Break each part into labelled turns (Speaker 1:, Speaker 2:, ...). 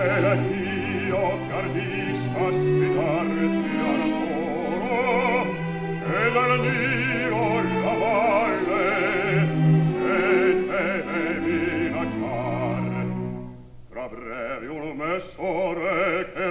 Speaker 1: vela Dio gardisca spidarci al e dal Dio la valle e te ne minacciar tra brevi messore che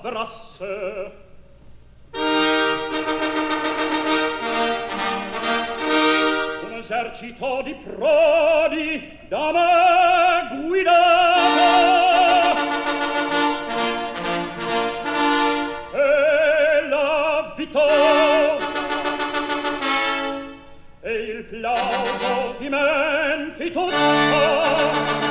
Speaker 1: avverasse. Un esercito di prodi da me guidato e la vittoria e il plauso di Menfi tutto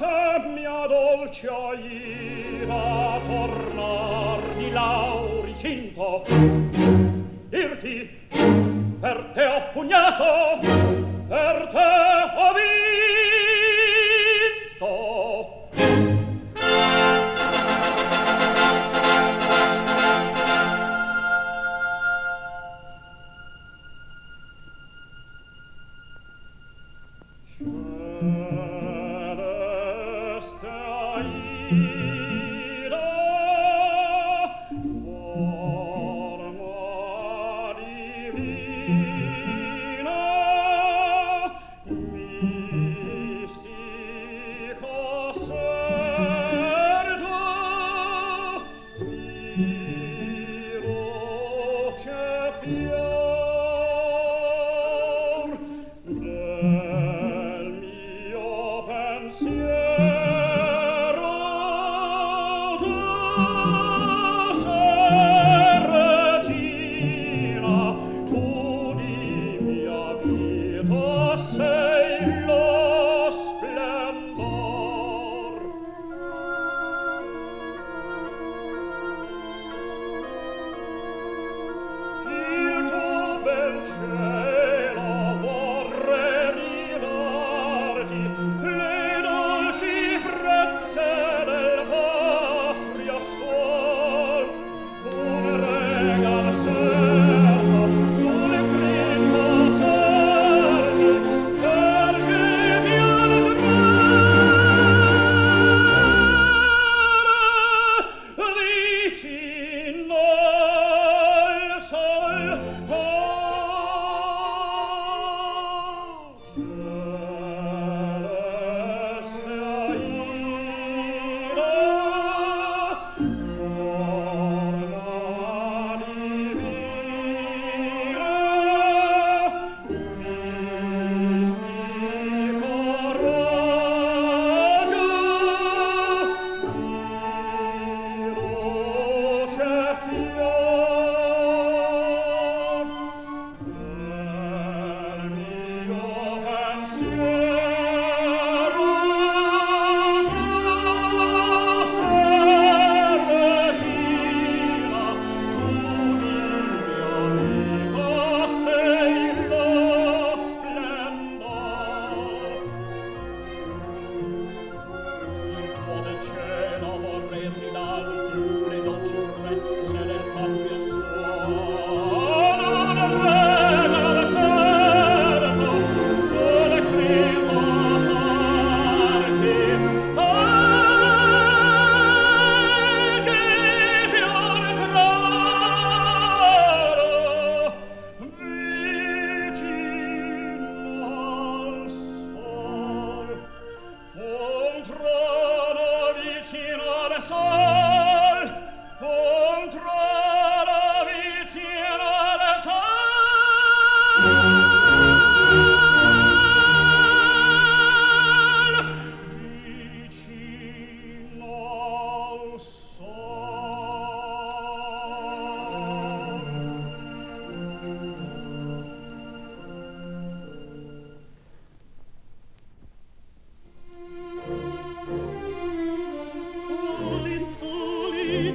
Speaker 1: e a te mia dolce ira tornar di lauricinto dirti per te ho pugnato per te ho vinto. Il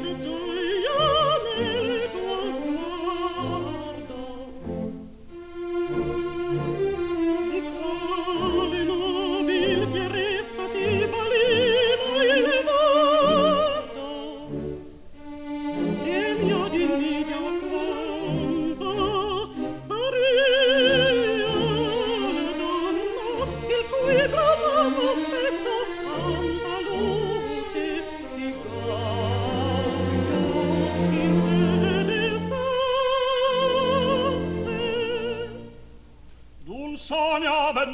Speaker 1: the door.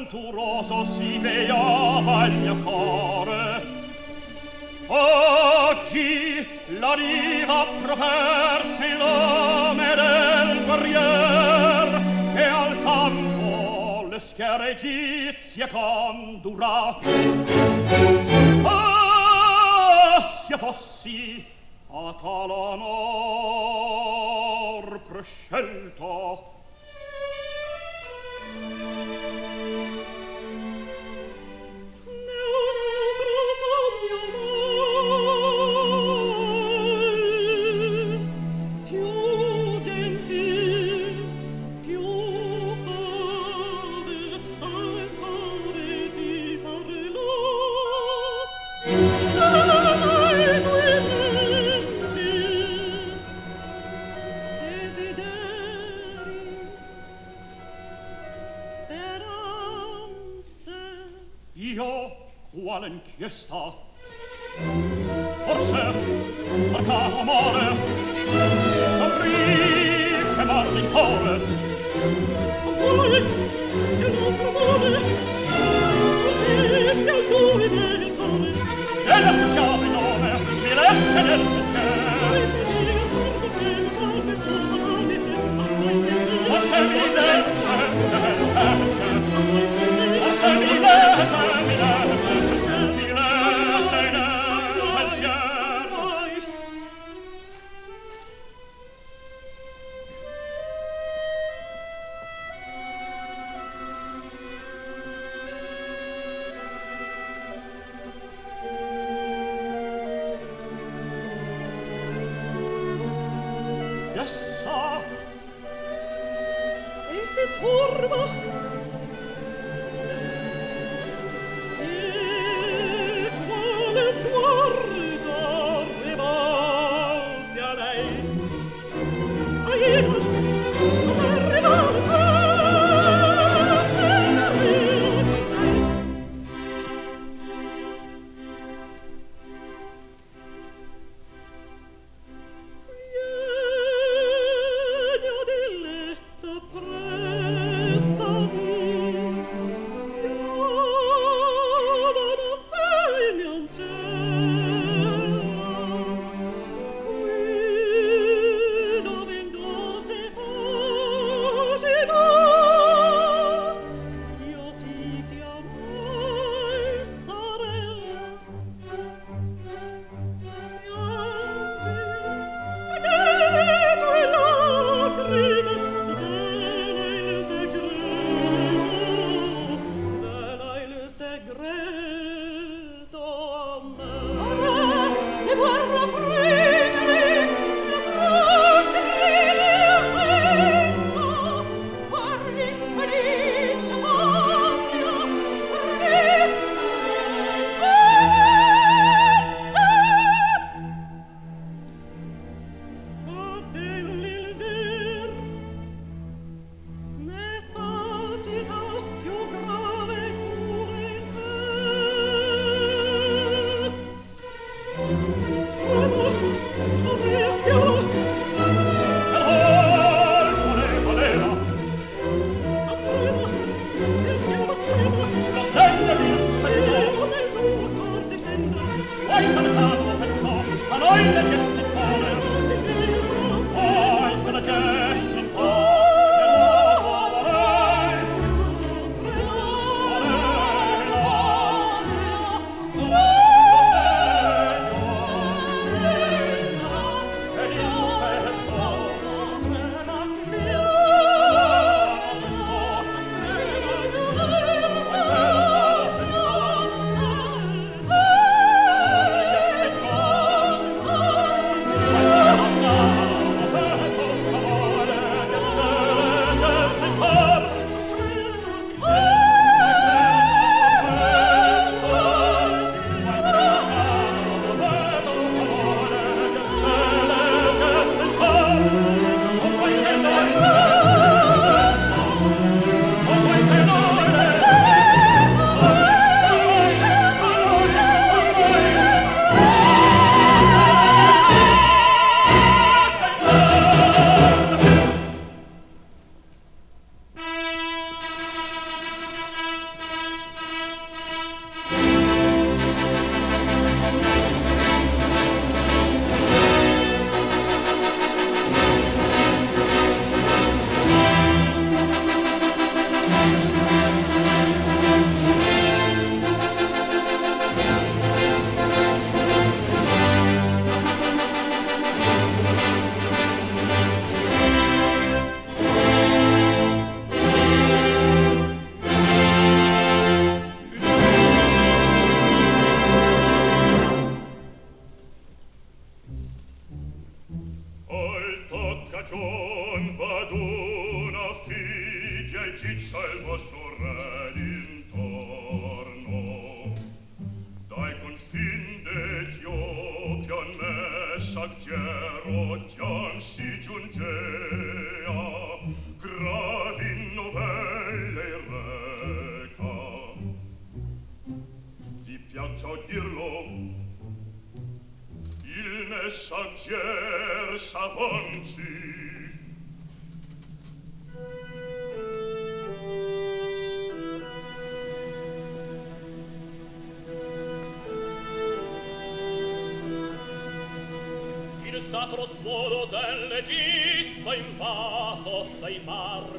Speaker 1: torturoso si veava il mio core. Oggi la riva proferse il nome del guerrier che al campo le schiere egizie condurrà. Ah se fossi a tal onor prescelto うん。io quale inchiesta? Forse arcano amore scoprì che mordi in cuore
Speaker 2: amore se non trovare amore se a lui nel cuore
Speaker 1: e la si scava in nome mi lesse nel
Speaker 3: turba comincia a dirlo. Il messaggier s'avanci
Speaker 1: sacro suolo dell'Egitto invaso dai
Speaker 3: mar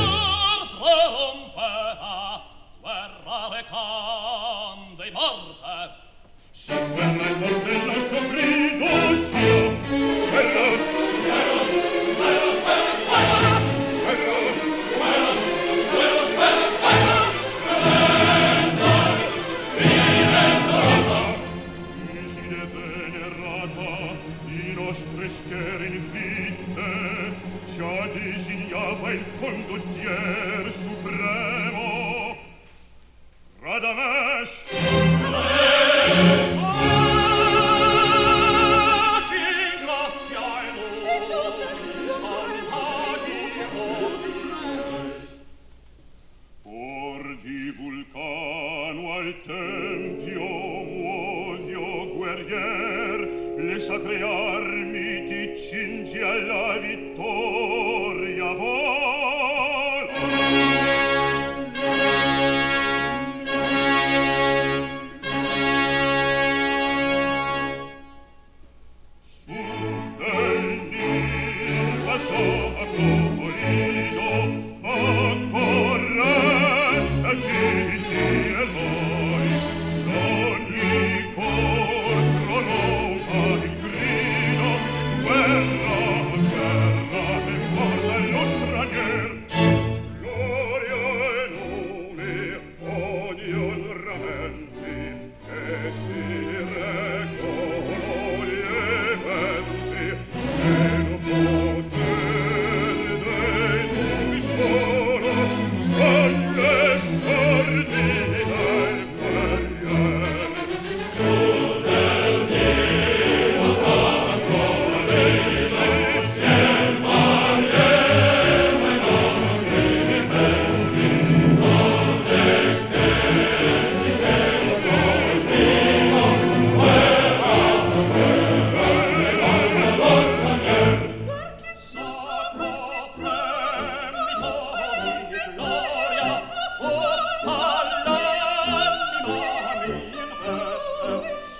Speaker 3: condottier supremo. Radames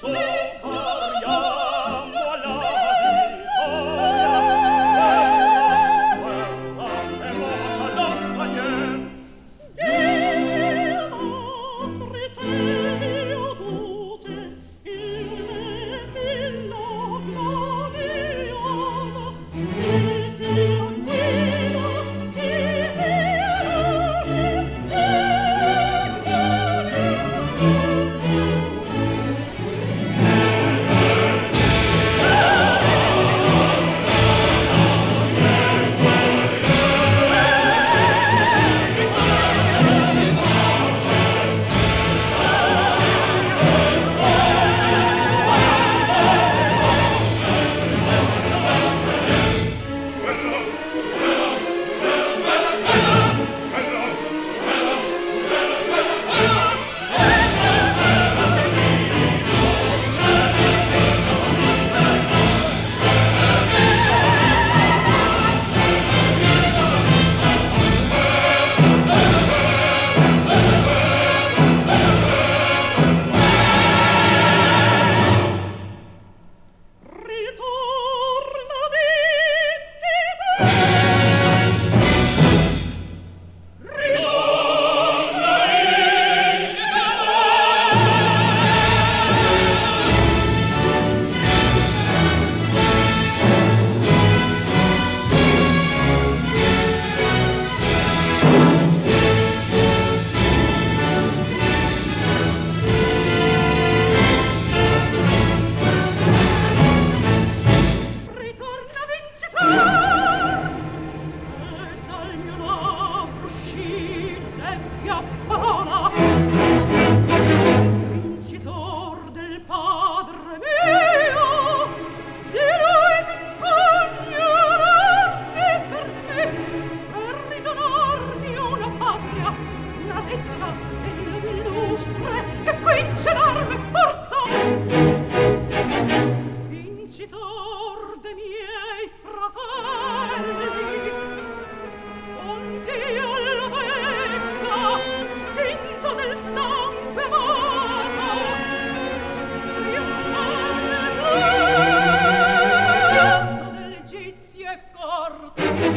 Speaker 3: soul.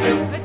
Speaker 2: Thank
Speaker 4: you.